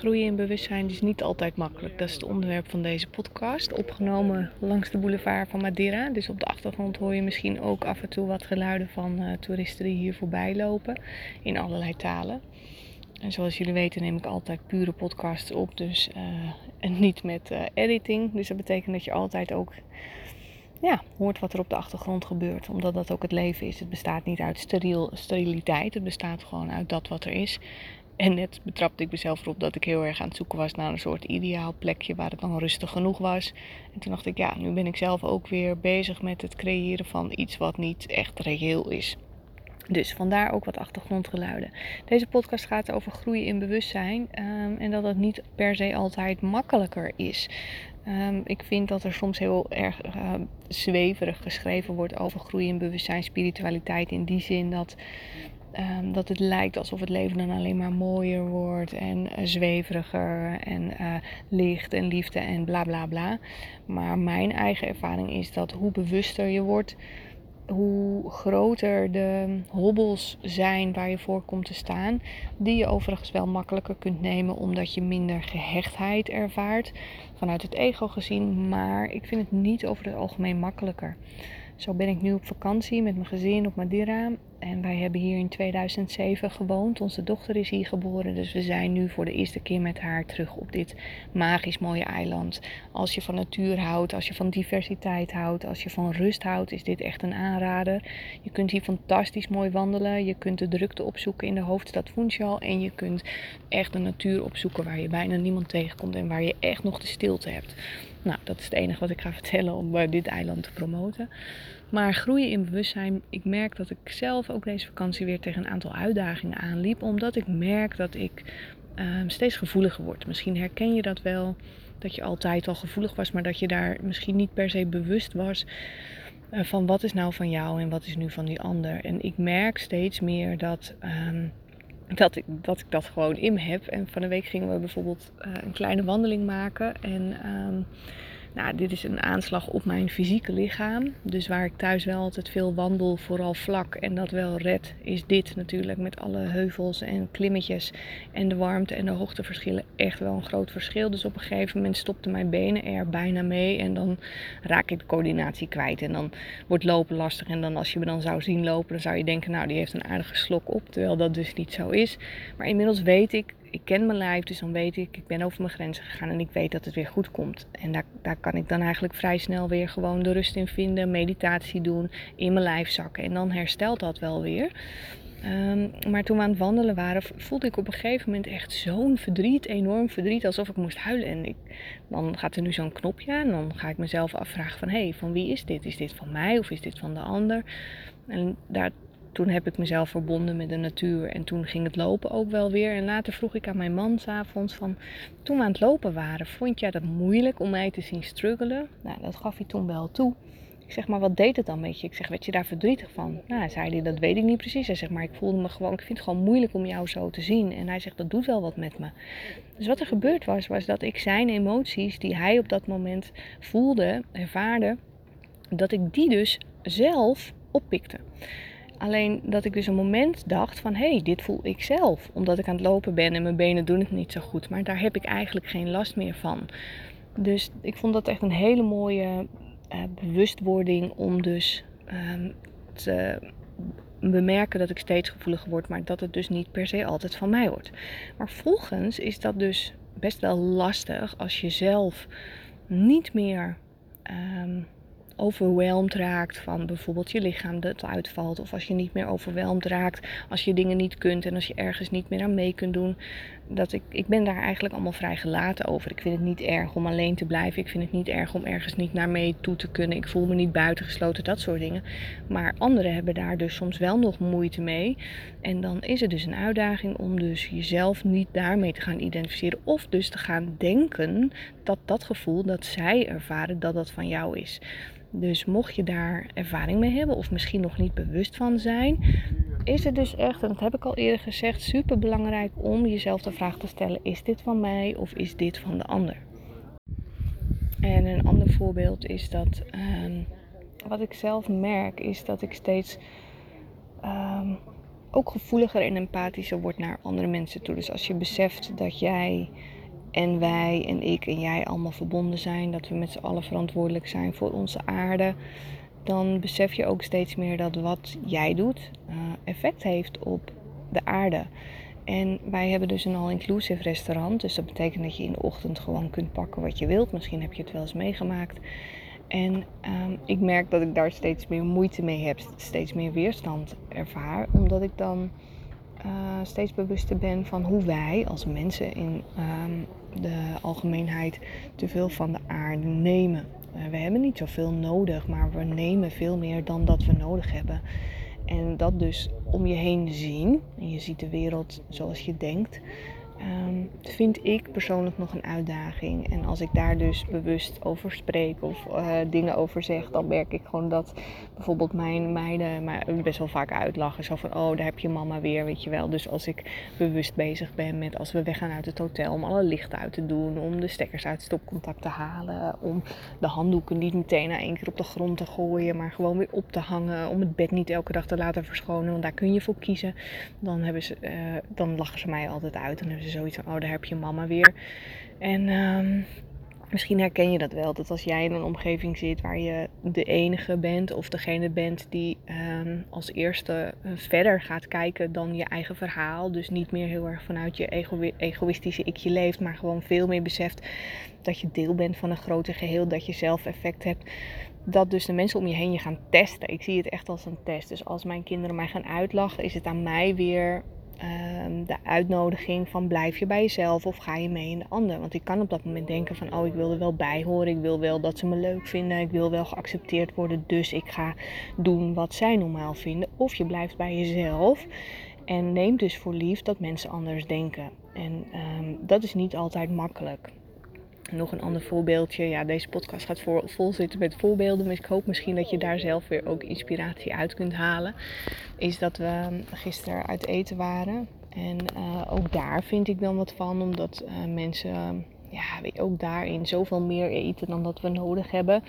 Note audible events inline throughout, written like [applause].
Groeien in bewustzijn is niet altijd makkelijk. Dat is het onderwerp van deze podcast. Opgenomen langs de boulevard van Madeira. Dus op de achtergrond hoor je misschien ook af en toe wat geluiden van uh, toeristen die hier voorbij lopen. In allerlei talen. En zoals jullie weten neem ik altijd pure podcasts op. Dus uh, en niet met uh, editing. Dus dat betekent dat je altijd ook ja, hoort wat er op de achtergrond gebeurt. Omdat dat ook het leven is. Het bestaat niet uit steriel, steriliteit. Het bestaat gewoon uit dat wat er is. En net betrapte ik mezelf erop dat ik heel erg aan het zoeken was naar een soort ideaal plekje waar het dan rustig genoeg was. En toen dacht ik, ja, nu ben ik zelf ook weer bezig met het creëren van iets wat niet echt reëel is. Dus vandaar ook wat achtergrondgeluiden. Deze podcast gaat over groeien in bewustzijn um, en dat het niet per se altijd makkelijker is. Um, ik vind dat er soms heel erg uh, zweverig geschreven wordt over groeien in bewustzijn, spiritualiteit. In die zin dat Um, dat het lijkt alsof het leven dan alleen maar mooier wordt en uh, zweveriger en uh, licht en liefde en bla bla bla. Maar mijn eigen ervaring is dat hoe bewuster je wordt, hoe groter de hobbels zijn waar je voor komt te staan, die je overigens wel makkelijker kunt nemen omdat je minder gehechtheid ervaart vanuit het ego gezien, maar ik vind het niet over het algemeen makkelijker. Zo ben ik nu op vakantie met mijn gezin op Madeira. En wij hebben hier in 2007 gewoond. Onze dochter is hier geboren. Dus we zijn nu voor de eerste keer met haar terug op dit magisch mooie eiland. Als je van natuur houdt, als je van diversiteit houdt, als je van rust houdt, is dit echt een aanrader. Je kunt hier fantastisch mooi wandelen. Je kunt de drukte opzoeken in de hoofdstad Funchal. En je kunt echt de natuur opzoeken waar je bijna niemand tegenkomt en waar je echt nog de stilte hebt. Nou, dat is het enige wat ik ga [laughs] vertellen om uh, dit eiland te promoten. Maar groeien in bewustzijn, ik merk dat ik zelf ook deze vakantie weer tegen een aantal uitdagingen aanliep. Omdat ik merk dat ik uh, steeds gevoeliger word. Misschien herken je dat wel, dat je altijd al gevoelig was, maar dat je daar misschien niet per se bewust was uh, van wat is nou van jou en wat is nu van die ander. En ik merk steeds meer dat. Um, dat ik, dat ik dat gewoon in heb. En van de week gingen we bijvoorbeeld uh, een kleine wandeling maken. En um, nou, dit is een aanslag op mijn fysieke lichaam. Dus waar ik thuis wel altijd veel wandel, vooral vlak en dat wel red, is dit natuurlijk met alle heuvels en klimmetjes en de warmte en de hoogteverschillen echt wel een groot verschil. Dus op een gegeven moment stopten mijn benen er bijna mee en dan raak ik de coördinatie kwijt. En dan wordt lopen lastig. En dan als je me dan zou zien lopen, dan zou je denken, nou die heeft een aardige slok op. Terwijl dat dus niet zo is. Maar inmiddels weet ik ik ken mijn lijf, dus dan weet ik, ik ben over mijn grenzen gegaan en ik weet dat het weer goed komt. En daar, daar kan ik dan eigenlijk vrij snel weer gewoon de rust in vinden, meditatie doen, in mijn lijf zakken. En dan herstelt dat wel weer. Um, maar toen we aan het wandelen waren, voelde ik op een gegeven moment echt zo'n verdriet, enorm verdriet, alsof ik moest huilen. En ik, dan gaat er nu zo'n knopje aan, dan ga ik mezelf afvragen van, hé, hey, van wie is dit? Is dit van mij of is dit van de ander? En daar, toen heb ik mezelf verbonden met de natuur en toen ging het lopen ook wel weer. En later vroeg ik aan mijn man s'avonds van, toen we aan het lopen waren, vond jij dat moeilijk om mij te zien struggelen? Nou, dat gaf hij toen wel toe. Ik zeg, maar wat deed het dan met je? Ik zeg, werd je daar verdrietig van? Nou, zei hij, dat weet ik niet precies. Hij zegt, maar ik voelde me gewoon, ik vind het gewoon moeilijk om jou zo te zien. En hij zegt, dat doet wel wat met me. Dus wat er gebeurd was, was dat ik zijn emoties die hij op dat moment voelde, ervaarde, dat ik die dus zelf oppikte. Alleen dat ik dus een moment dacht van hé, hey, dit voel ik zelf. Omdat ik aan het lopen ben en mijn benen doen het niet zo goed. Maar daar heb ik eigenlijk geen last meer van. Dus ik vond dat echt een hele mooie uh, bewustwording om dus um, te bemerken dat ik steeds gevoeliger word. Maar dat het dus niet per se altijd van mij wordt. Maar volgens is dat dus best wel lastig als je zelf niet meer... Um, overweldigd raakt van bijvoorbeeld je lichaam dat uitvalt. Of als je niet meer overweldigd raakt, als je dingen niet kunt en als je ergens niet meer aan mee kunt doen. Dat ik, ik ben daar eigenlijk allemaal vrij gelaten over. Ik vind het niet erg om alleen te blijven. Ik vind het niet erg om ergens niet naar mee toe te kunnen. Ik voel me niet buitengesloten, dat soort dingen. Maar anderen hebben daar dus soms wel nog moeite mee. En dan is het dus een uitdaging om dus jezelf niet daarmee te gaan identificeren. Of dus te gaan denken dat dat gevoel dat zij ervaren, dat dat van jou is. Dus mocht je daar ervaring mee hebben of misschien nog niet bewust van zijn, is het dus echt, en dat heb ik al eerder gezegd, super belangrijk om jezelf de vraag te stellen: is dit van mij of is dit van de ander? En een ander voorbeeld is dat, um, wat ik zelf merk, is dat ik steeds um, ook gevoeliger en empathischer wordt naar andere mensen toe. Dus als je beseft dat jij en wij en ik en jij allemaal verbonden zijn, dat we met z'n allen verantwoordelijk zijn voor onze aarde, dan besef je ook steeds meer dat wat jij doet uh, effect heeft op de aarde. En wij hebben dus een all-inclusive restaurant. Dus dat betekent dat je in de ochtend gewoon kunt pakken wat je wilt. Misschien heb je het wel eens meegemaakt. En um, ik merk dat ik daar steeds meer moeite mee heb, steeds meer weerstand ervaar, omdat ik dan uh, steeds bewuster ben van hoe wij als mensen in um, de algemeenheid te veel van de aarde nemen. Uh, we hebben niet zoveel nodig, maar we nemen veel meer dan dat we nodig hebben. En dat dus om je heen zien, en je ziet de wereld zoals je denkt, um, vind ik persoonlijk nog een uitdaging. En als ik daar dus bewust over spreek of uh, dingen over zeg, dan merk ik gewoon dat bijvoorbeeld mijn meiden mij best wel vaak uitlachen. Zo van, oh, daar heb je mama weer, weet je wel. Dus als ik bewust bezig ben met als we weggaan uit het hotel, om alle lichten uit te doen, om de stekkers uit het stopcontact te halen, om de handdoeken niet meteen na één keer op de grond te gooien, maar gewoon weer op te hangen, om het bed niet elke dag te laten verschonen, want daar kun je voor kiezen. Dan, hebben ze, uh, dan lachen ze mij altijd uit en hebben ze zoiets van, oh daar heb je mama weer. En um, misschien herken je dat wel, dat als jij in een omgeving zit waar je de enige bent of degene bent die um, als eerste uh, verder gaat kijken dan je eigen verhaal. Dus niet meer heel erg vanuit je ego egoïstische ikje leeft, maar gewoon veel meer beseft dat je deel bent van een groter geheel, dat je zelf effect hebt dat dus de mensen om je heen je gaan testen. Ik zie het echt als een test. Dus als mijn kinderen mij gaan uitlachen, is het aan mij weer um, de uitnodiging van blijf je bij jezelf of ga je mee in de ander. Want ik kan op dat moment denken van oh ik wil er wel bij horen, ik wil wel dat ze me leuk vinden, ik wil wel geaccepteerd worden, dus ik ga doen wat zij normaal vinden. Of je blijft bij jezelf en neem dus voor lief dat mensen anders denken. En um, dat is niet altijd makkelijk. Nog een ander voorbeeldje. Ja, deze podcast gaat vol, zitten met voorbeelden. Maar ik hoop misschien dat je daar zelf weer ook inspiratie uit kunt halen. Is dat we gisteren uit eten waren. En uh, ook daar vind ik dan wat van. Omdat uh, mensen ja, ook daarin zoveel meer eten dan dat we nodig hebben.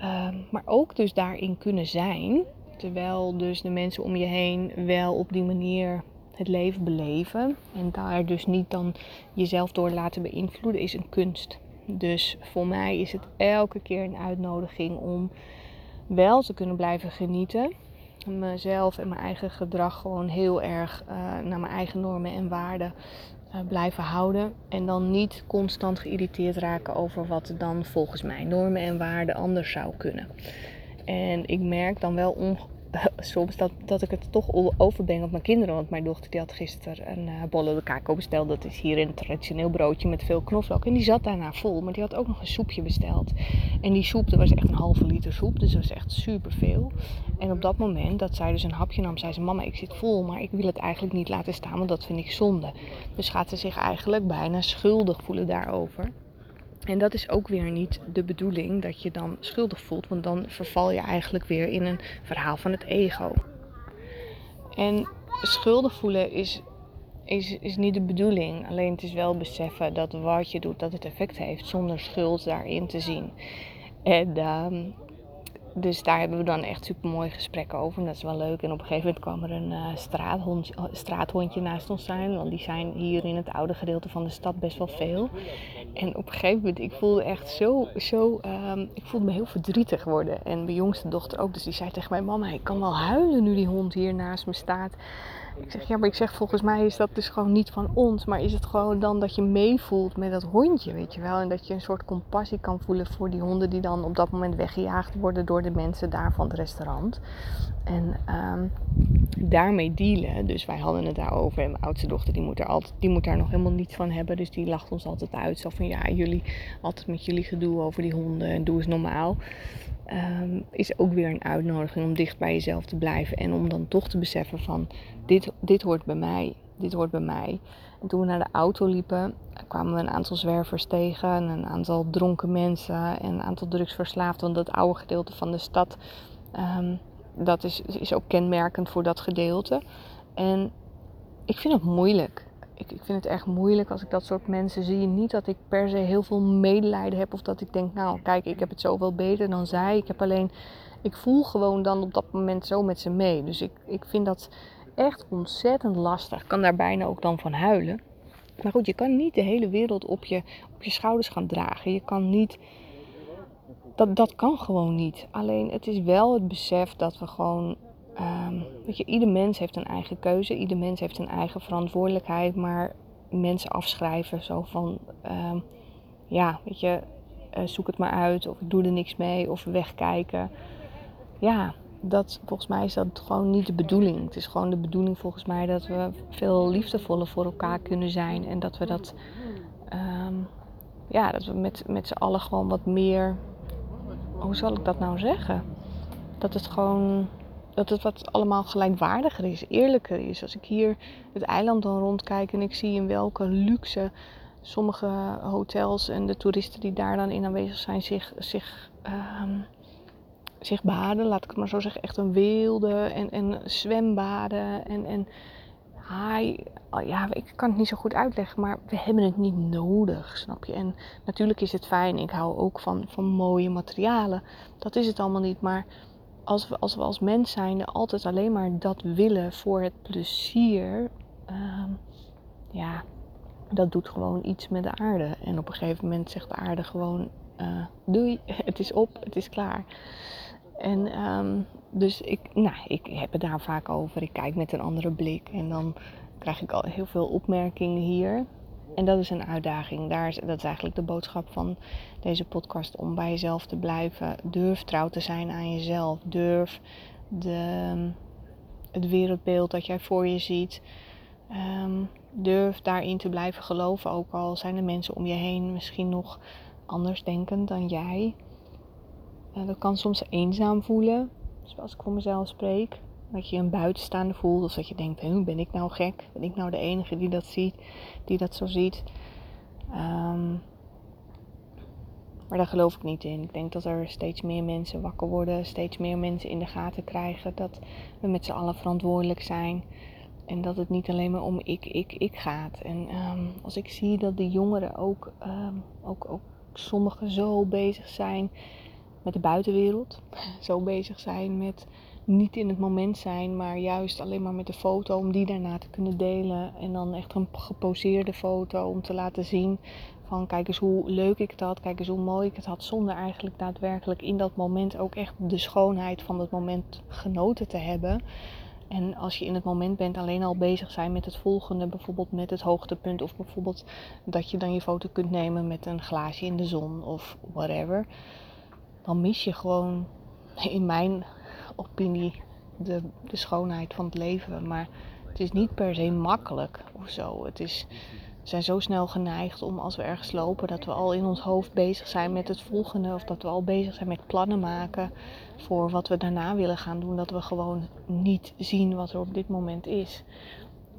Uh, maar ook dus daarin kunnen zijn. Terwijl dus de mensen om je heen wel op die manier het leven beleven. En daar dus niet dan jezelf door laten beïnvloeden is een kunst. Dus voor mij is het elke keer een uitnodiging om wel te kunnen blijven genieten. Mezelf en mijn eigen gedrag gewoon heel erg uh, naar mijn eigen normen en waarden uh, blijven houden. En dan niet constant geïrriteerd raken over wat dan volgens mij normen en waarden anders zou kunnen. En ik merk dan wel [laughs] soms dat, dat ik het toch overbreng op mijn kinderen. Want mijn dochter die had gisteren een uh, bolle de kako besteld. Dat is hier een traditioneel broodje met veel knoflook. En die zat daarna vol. Maar die had ook nog een soepje besteld. En die soep, dat was echt een halve liter soep. Dus dat was echt super veel. En op dat moment dat zij dus een hapje nam, zei ze: Mama, ik zit vol. Maar ik wil het eigenlijk niet laten staan, want dat vind ik zonde. Dus gaat ze zich eigenlijk bijna schuldig voelen daarover. En dat is ook weer niet de bedoeling dat je dan schuldig voelt, want dan verval je eigenlijk weer in een verhaal van het ego. En schuldig voelen is, is, is niet de bedoeling. Alleen het is wel beseffen dat wat je doet, dat het effect heeft zonder schuld daarin te zien. En um, dus daar hebben we dan echt super mooie gesprekken over. En dat is wel leuk. En op een gegeven moment kwam er een uh, straathondje, straathondje naast ons zijn. Want die zijn hier in het oude gedeelte van de stad best wel veel. En op een gegeven moment, ik voelde echt zo, zo um, ik voelde me heel verdrietig worden. En mijn jongste dochter ook. Dus die zei tegen mij, mama, ik kan wel huilen nu die hond hier naast me staat. Ik zeg, ja, maar ik zeg, volgens mij is dat dus gewoon niet van ons. Maar is het gewoon dan dat je meevoelt met dat hondje, weet je wel. En dat je een soort compassie kan voelen voor die honden die dan op dat moment weggejaagd worden door de mensen daar van het restaurant. En um, daarmee dealen. Dus wij hadden het daarover. En mijn oudste dochter, die moet, er altijd, die moet daar nog helemaal niets van hebben. Dus die lacht ons altijd uit. Zo van, ja, jullie, altijd met jullie gedoe over die honden. En doe eens normaal um, is ook weer een uitnodiging om dicht bij jezelf te blijven. En om dan toch te beseffen van dit, dit hoort bij mij. Dit hoort bij mij. En toen we naar de auto liepen, kwamen we een aantal zwervers tegen. En een aantal dronken mensen en een aantal drugsverslaafden. Want dat oude gedeelte van de stad, um, dat is, is ook kenmerkend voor dat gedeelte. En ik vind het moeilijk ik, ik vind het echt moeilijk als ik dat soort mensen zie. Niet dat ik per se heel veel medelijden heb of dat ik denk, nou kijk, ik heb het zoveel beter dan zij. Ik heb alleen, ik voel gewoon dan op dat moment zo met ze mee. Dus ik, ik vind dat echt ontzettend lastig. Ik kan daar bijna ook dan van huilen. Maar goed, je kan niet de hele wereld op je, op je schouders gaan dragen. Je kan niet. Dat, dat kan gewoon niet. Alleen het is wel het besef dat we gewoon. Um, weet je, ieder mens heeft een eigen keuze. Ieder mens heeft een eigen verantwoordelijkheid. Maar mensen afschrijven zo van. Um, ja, weet je, uh, zoek het maar uit. Of ik doe er niks mee. Of wegkijken. Ja, dat, volgens mij is dat gewoon niet de bedoeling. Het is gewoon de bedoeling volgens mij dat we veel liefdevoller voor elkaar kunnen zijn. En dat we dat, um, ja, dat we met, met z'n allen gewoon wat meer, hoe zal ik dat nou zeggen? Dat het gewoon, dat het wat allemaal gelijkwaardiger is, eerlijker is. Als ik hier het eiland dan rondkijk en ik zie in welke luxe sommige hotels en de toeristen die daar dan in aanwezig zijn zich, zich um, zich baden, laat ik het maar zo zeggen, echt een wilde en, en zwembaden en, en haai. Oh ja, ik kan het niet zo goed uitleggen, maar we hebben het niet nodig, snap je? En natuurlijk is het fijn, ik hou ook van, van mooie materialen, dat is het allemaal niet, maar als we als, mens zijn altijd alleen maar dat willen voor het plezier, uh, ja, dat doet gewoon iets met de aarde. En op een gegeven moment zegt de aarde gewoon, uh, doei, [laughs] het is op, het is klaar. En um, dus ik, nou, ik heb het daar vaak over. Ik kijk met een andere blik en dan krijg ik al heel veel opmerkingen hier. En dat is een uitdaging. Daar is, dat is eigenlijk de boodschap van deze podcast om bij jezelf te blijven. Durf trouw te zijn aan jezelf. Durf de, het wereldbeeld dat jij voor je ziet. Um, durf daarin te blijven geloven. Ook al zijn er mensen om je heen misschien nog anders denkend dan jij. Uh, dat kan soms eenzaam voelen. Dus als ik voor mezelf spreek. Dat je een buitenstaander voelt. Of dat je denkt, hoe ben ik nou gek? Ben ik nou de enige die dat ziet? Die dat zo ziet? Um, maar daar geloof ik niet in. Ik denk dat er steeds meer mensen wakker worden. Steeds meer mensen in de gaten krijgen. Dat we met z'n allen verantwoordelijk zijn. En dat het niet alleen maar om ik, ik, ik gaat. En um, als ik zie dat de jongeren ook, um, ook, ook sommigen zo bezig zijn met de buitenwereld. [laughs] Zo bezig zijn met niet in het moment zijn, maar juist alleen maar met de foto om die daarna te kunnen delen. En dan echt een geposeerde foto om te laten zien van kijk eens hoe leuk ik het had, kijk eens hoe mooi ik het had, zonder eigenlijk daadwerkelijk in dat moment ook echt de schoonheid van het moment genoten te hebben. En als je in het moment bent alleen al bezig zijn met het volgende, bijvoorbeeld met het hoogtepunt of bijvoorbeeld dat je dan je foto kunt nemen met een glaasje in de zon of whatever dan mis je gewoon, in mijn opinie, de, de schoonheid van het leven. Maar het is niet per se makkelijk of zo. Het is, we zijn zo snel geneigd om als we ergens lopen, dat we al in ons hoofd bezig zijn met het volgende. Of dat we al bezig zijn met plannen maken voor wat we daarna willen gaan doen. Dat we gewoon niet zien wat er op dit moment is.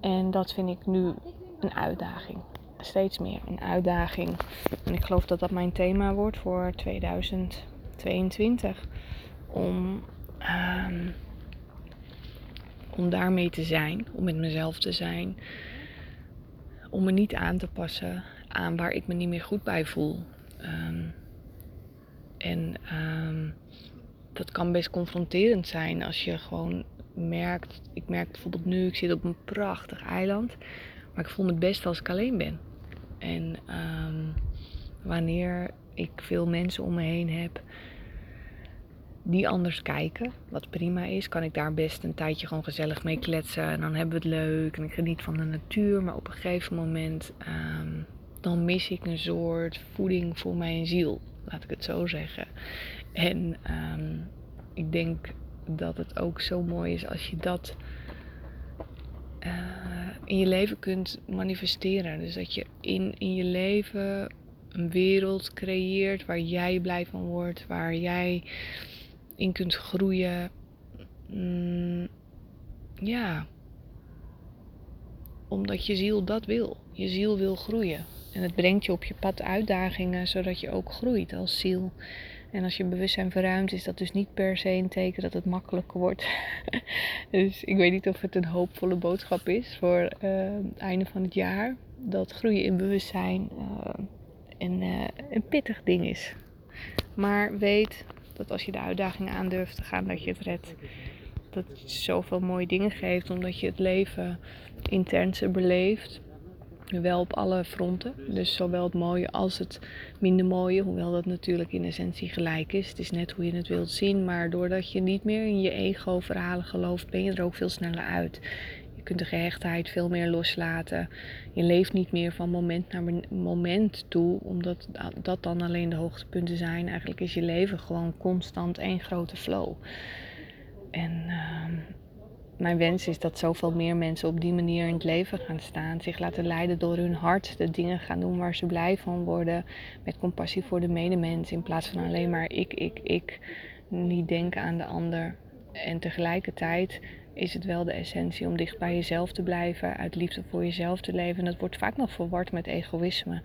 En dat vind ik nu een uitdaging steeds meer een uitdaging. En ik geloof dat dat mijn thema wordt voor 2000. 22 om, um, om daarmee te zijn, om met mezelf te zijn, om me niet aan te passen aan waar ik me niet meer goed bij voel. Um, en um, dat kan best confronterend zijn als je gewoon merkt. Ik merk bijvoorbeeld nu, ik zit op een prachtig eiland, maar ik voel me het best als ik alleen ben. En wanneer ik veel mensen om me heen heb die anders kijken, wat prima is, kan ik daar best een tijdje gewoon gezellig mee kletsen. En dan hebben we het leuk en ik geniet van de natuur. Maar op een gegeven moment um, dan mis ik een soort voeding voor mijn ziel, laat ik het zo zeggen. En um, ik denk dat het ook zo mooi is als je dat uh, in je leven kunt manifesteren. Dus dat je in, in je leven een wereld creëert waar jij blij van wordt, waar jij in kunt groeien. Mm, ja, omdat je ziel dat wil. Je ziel wil groeien. En het brengt je op je pad uitdagingen, zodat je ook groeit als ziel. En als je bewustzijn verruimt, is dat dus niet per se een teken dat het makkelijker wordt. [laughs] dus ik weet niet of het een hoopvolle boodschap is voor het einde van het jaar. Dat groeien in bewustzijn een, uh, een pittig ding is. Maar weet dat als je de uitdaging aandurft te gaan, dat je het redt. dat het zoveel mooie dingen geeft, omdat je het leven intenser beleeft. Wel op alle fronten. Dus zowel het mooie als het minder mooie. Hoewel dat natuurlijk in essentie gelijk is. Het is net hoe je het wilt zien. Maar doordat je niet meer in je ego-verhalen gelooft, ben je er ook veel sneller uit. Kunt de gehechtheid veel meer loslaten. Je leeft niet meer van moment naar moment toe, omdat dat dan alleen de hoogtepunten zijn. Eigenlijk is je leven gewoon constant één grote flow. En. Uh, mijn wens is dat zoveel meer mensen op die manier in het leven gaan staan. Zich laten leiden door hun hart. De dingen gaan doen waar ze blij van worden. Met compassie voor de medemens. In plaats van alleen maar ik, ik, ik. Niet denken aan de ander. En tegelijkertijd is het wel de essentie om dicht bij jezelf te blijven. Uit liefde voor jezelf te leven. En dat wordt vaak nog verward met egoïsme.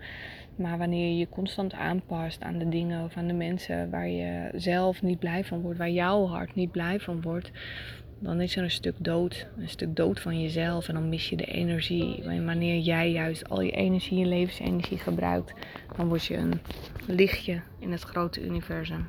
Maar wanneer je je constant aanpast aan de dingen of aan de mensen waar je zelf niet blij van wordt. Waar jouw hart niet blij van wordt dan is er een stuk dood. Een stuk dood van jezelf. En dan mis je de energie. En wanneer jij juist al je energie, je levensenergie gebruikt, dan word je een lichtje in het grote universum.